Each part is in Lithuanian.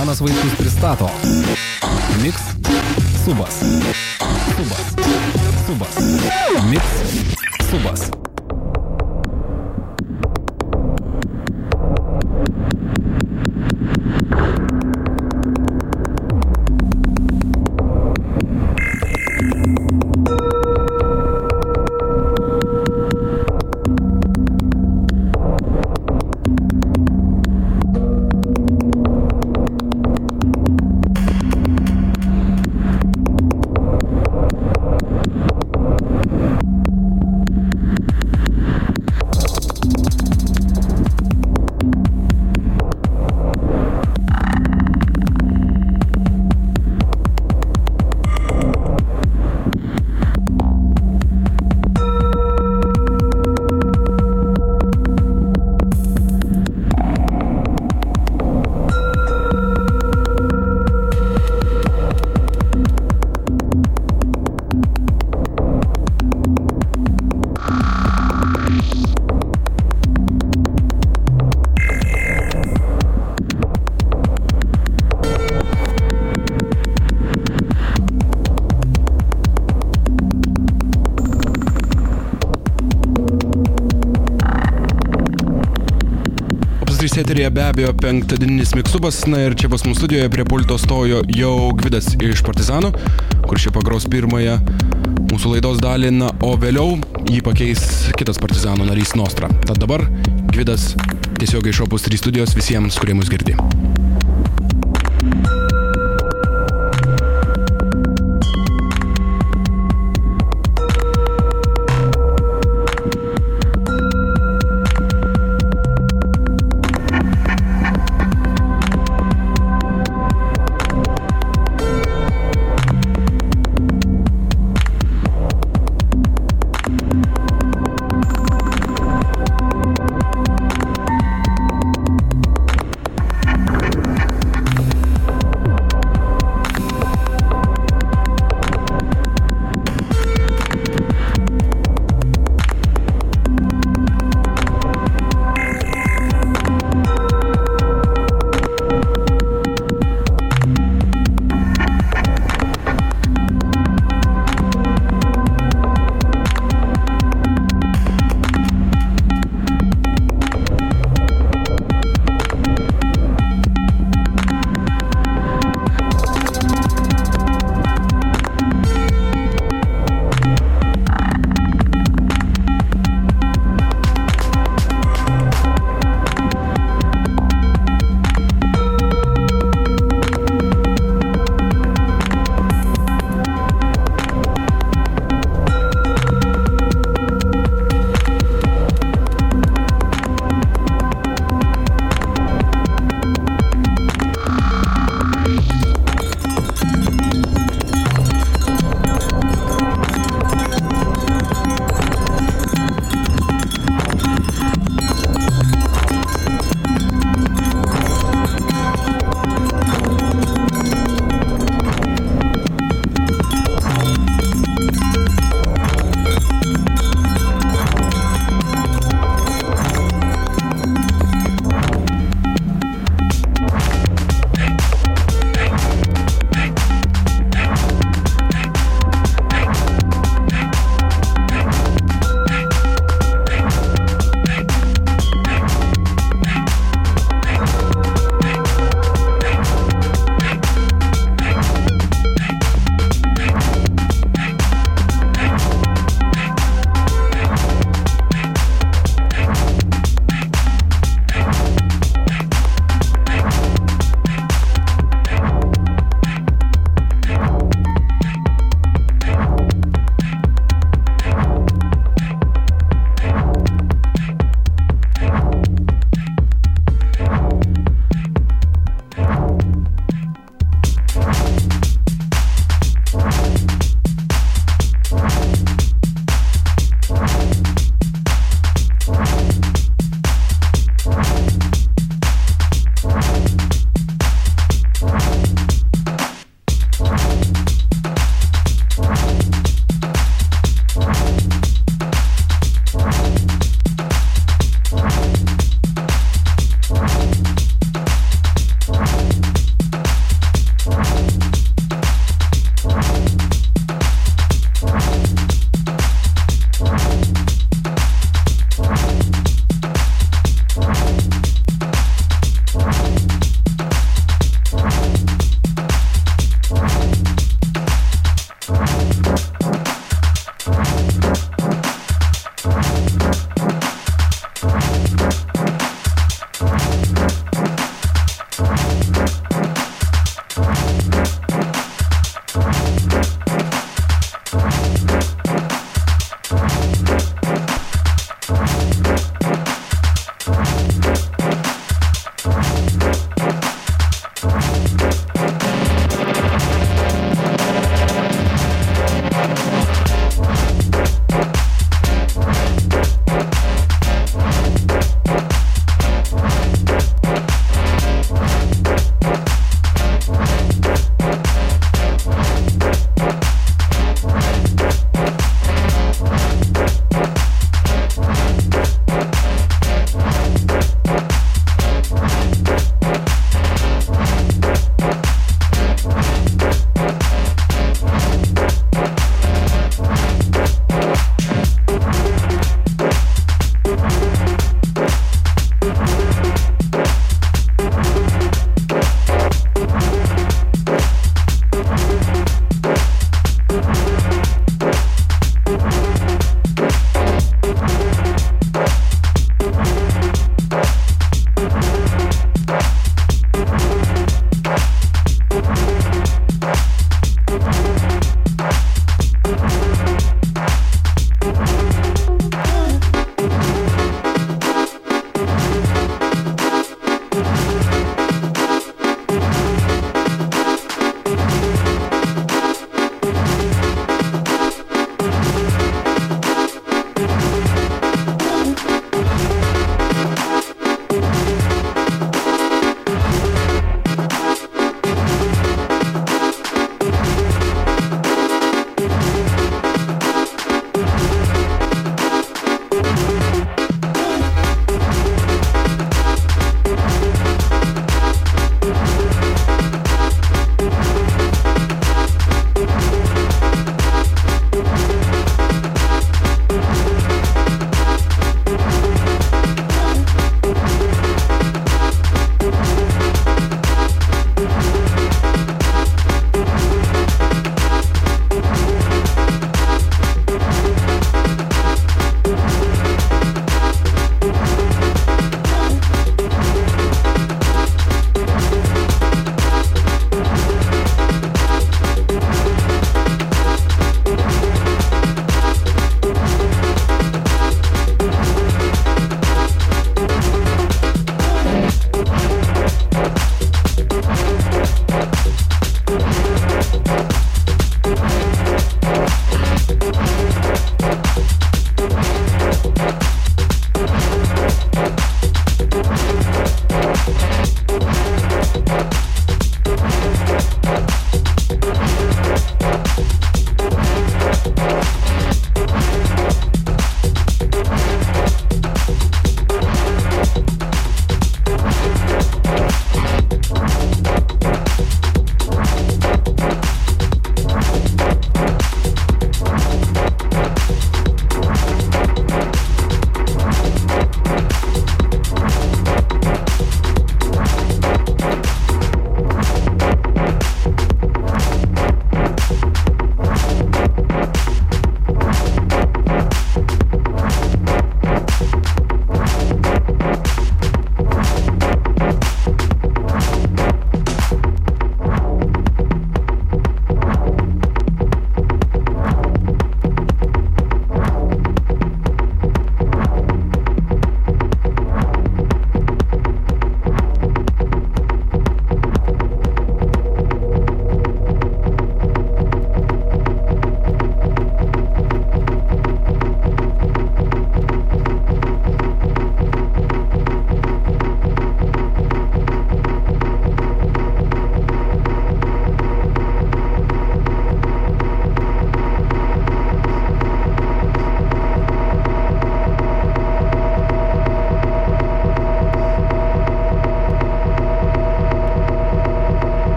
Pranas Vaitkus pristato Mix Subas. Subas. Subas. Mix Subas. Eteryje be abejo penktadieninis miksubas, na ir čia pas mūsų studijoje prie pulto stojo jau Gvidas iš Partizanų, kur šie pagros pirmąją mūsų laidos dalį, na, o vėliau jį pakeis kitas Partizanų narys Nostra. Tad dabar Gvidas tiesiog iš Opus 3 studijos visiems, kurie mus girdi. Vaitkus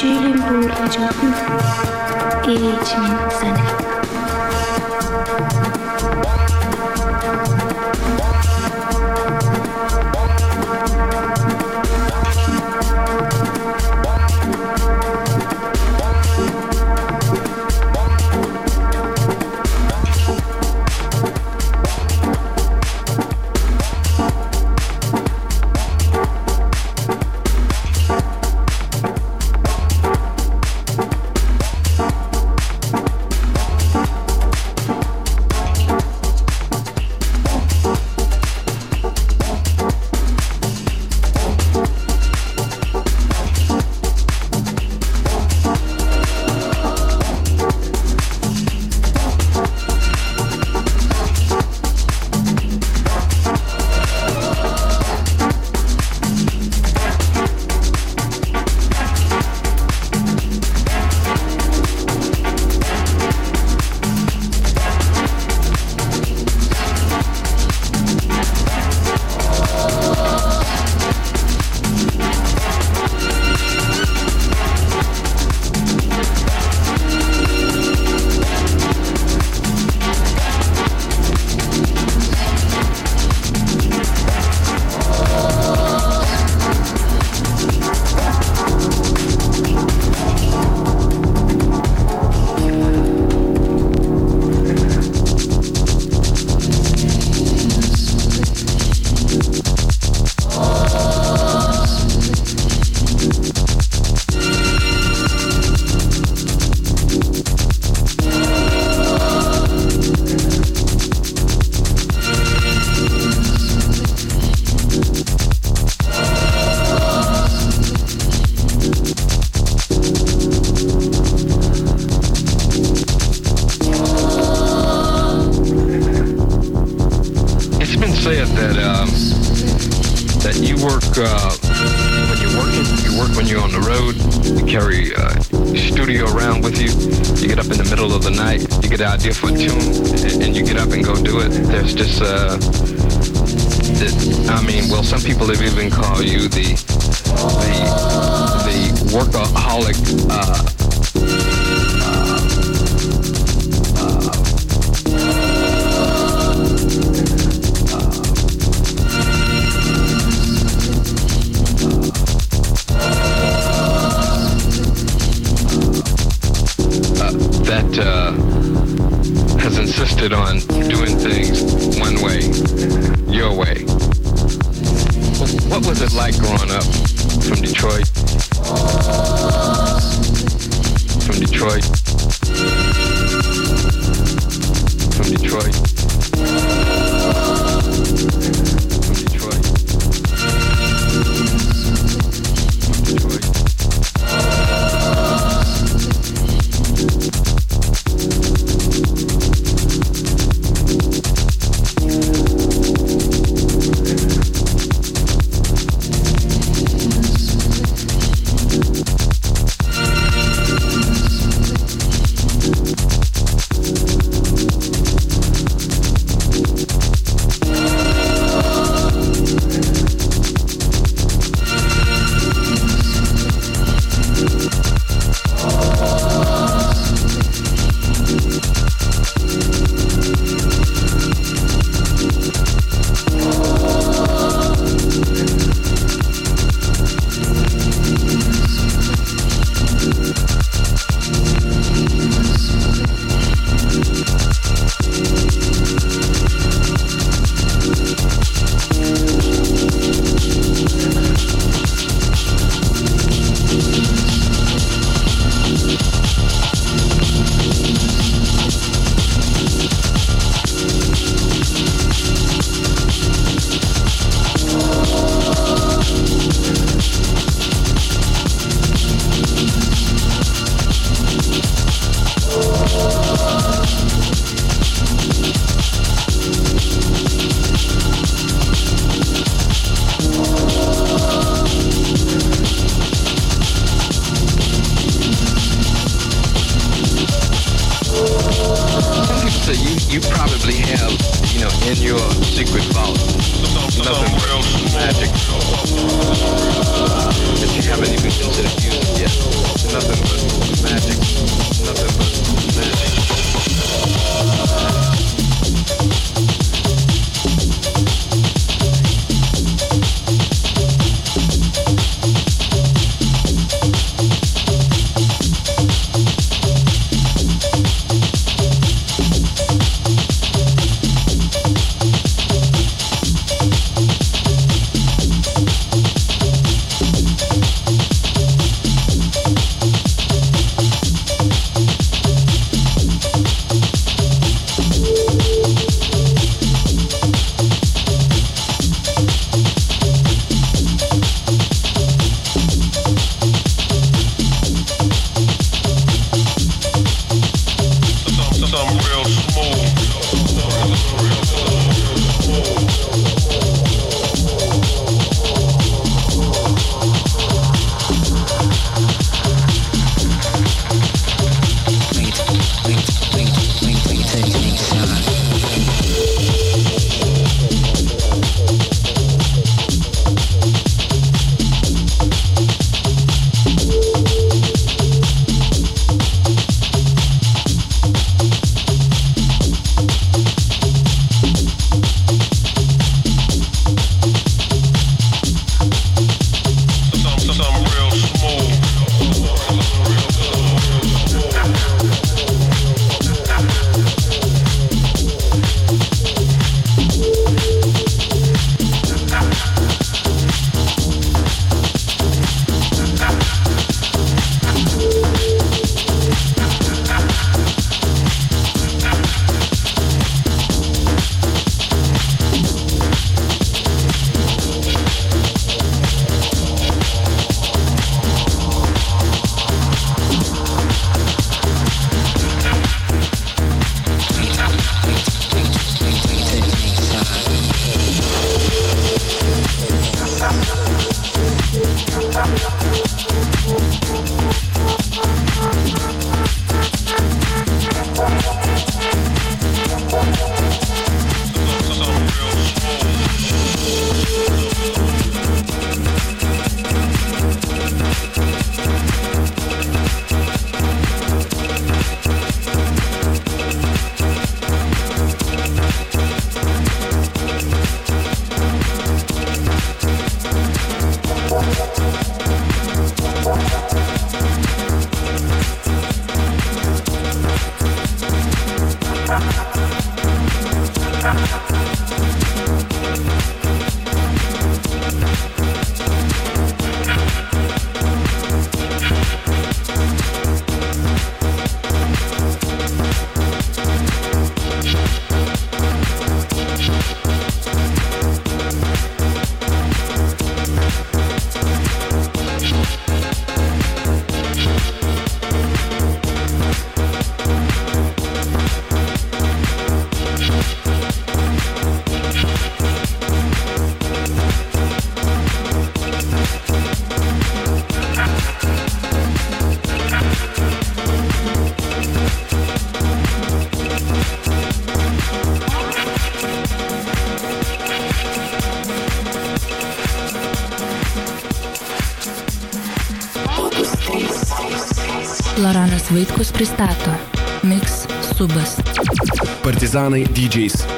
جیبم بود عجب گیج می‌زنه Loranas Vaitkus pristato Mix Subas. Partizanai DJs.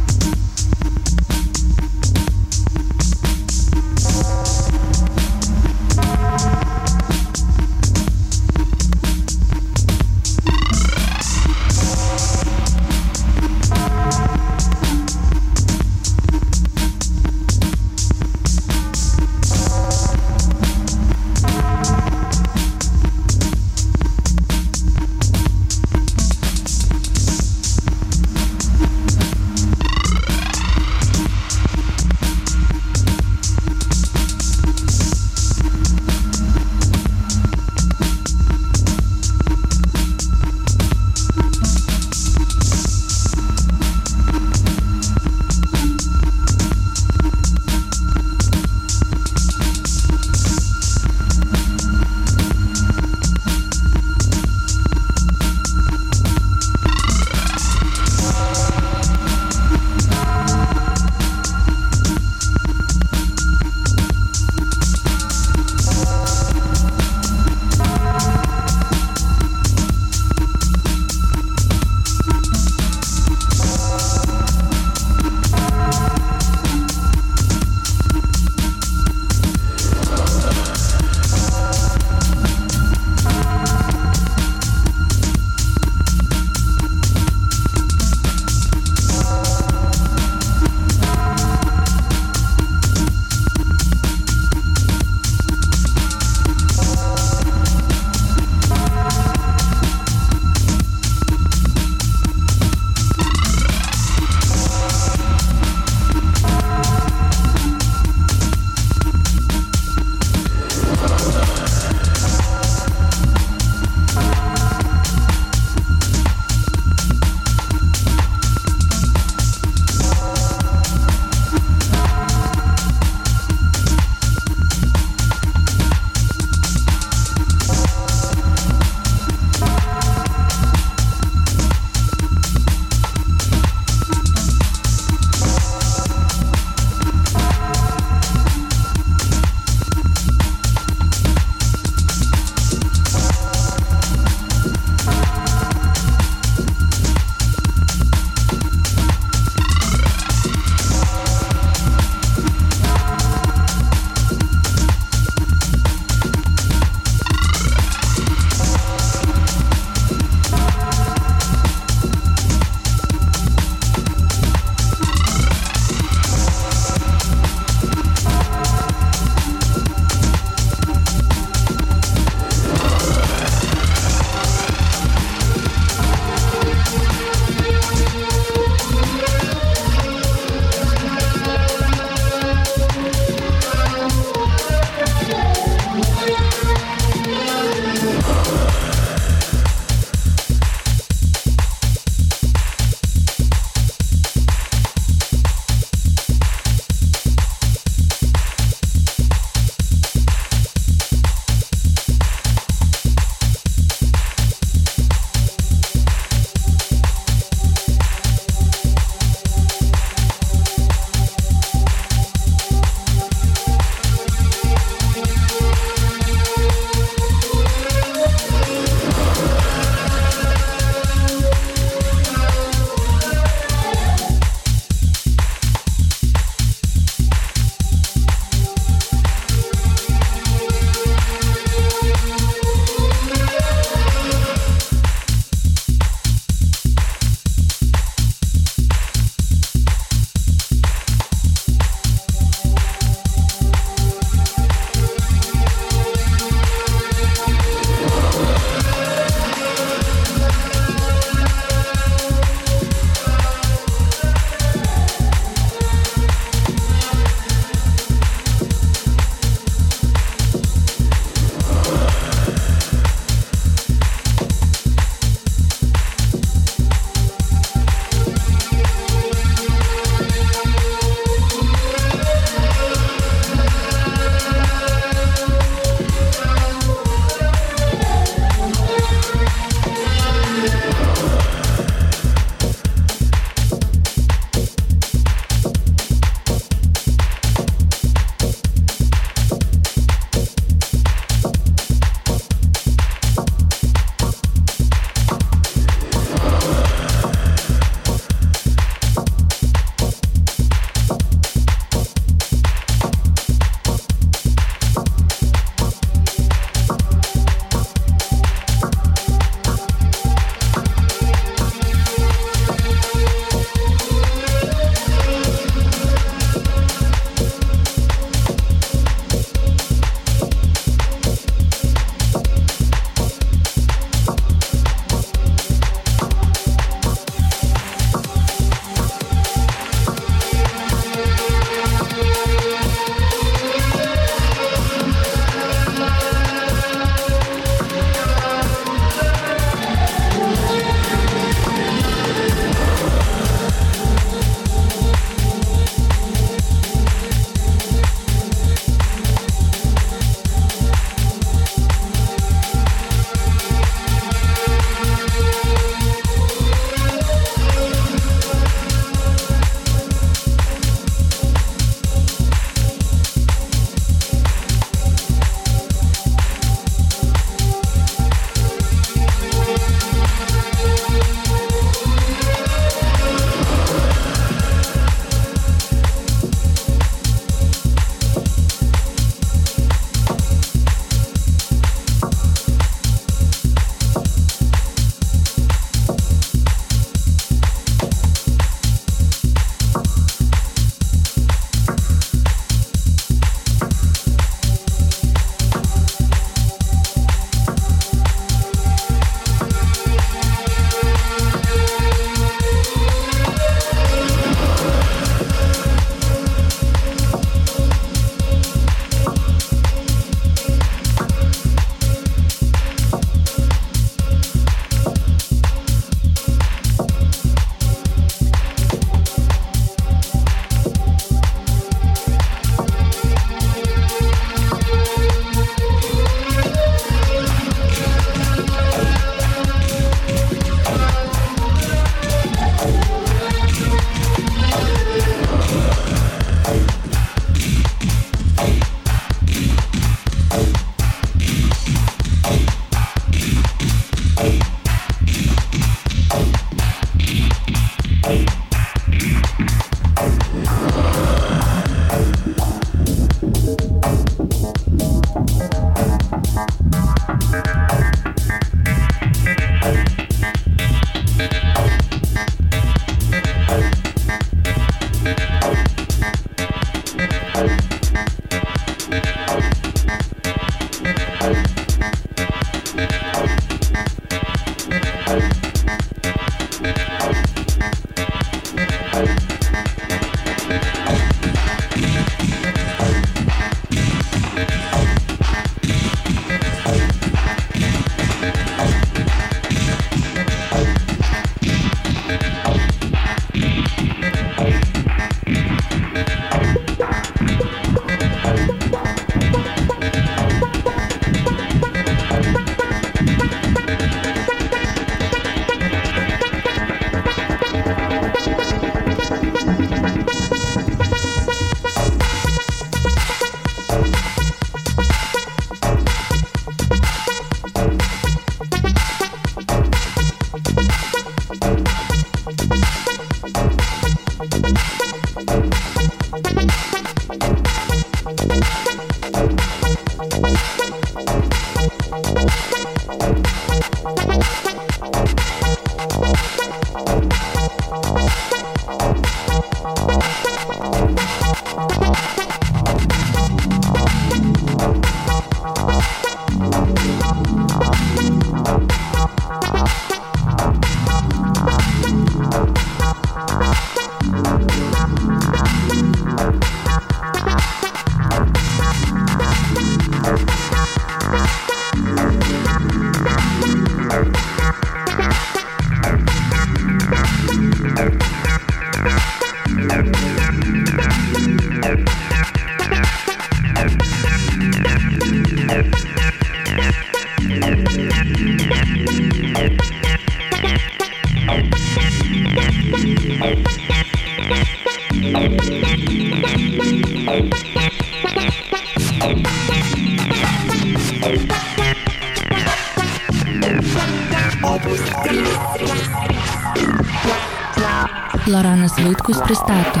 Vaitkus pristato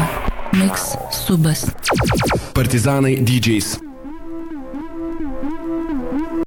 Mix Subas. Partizanai DJs.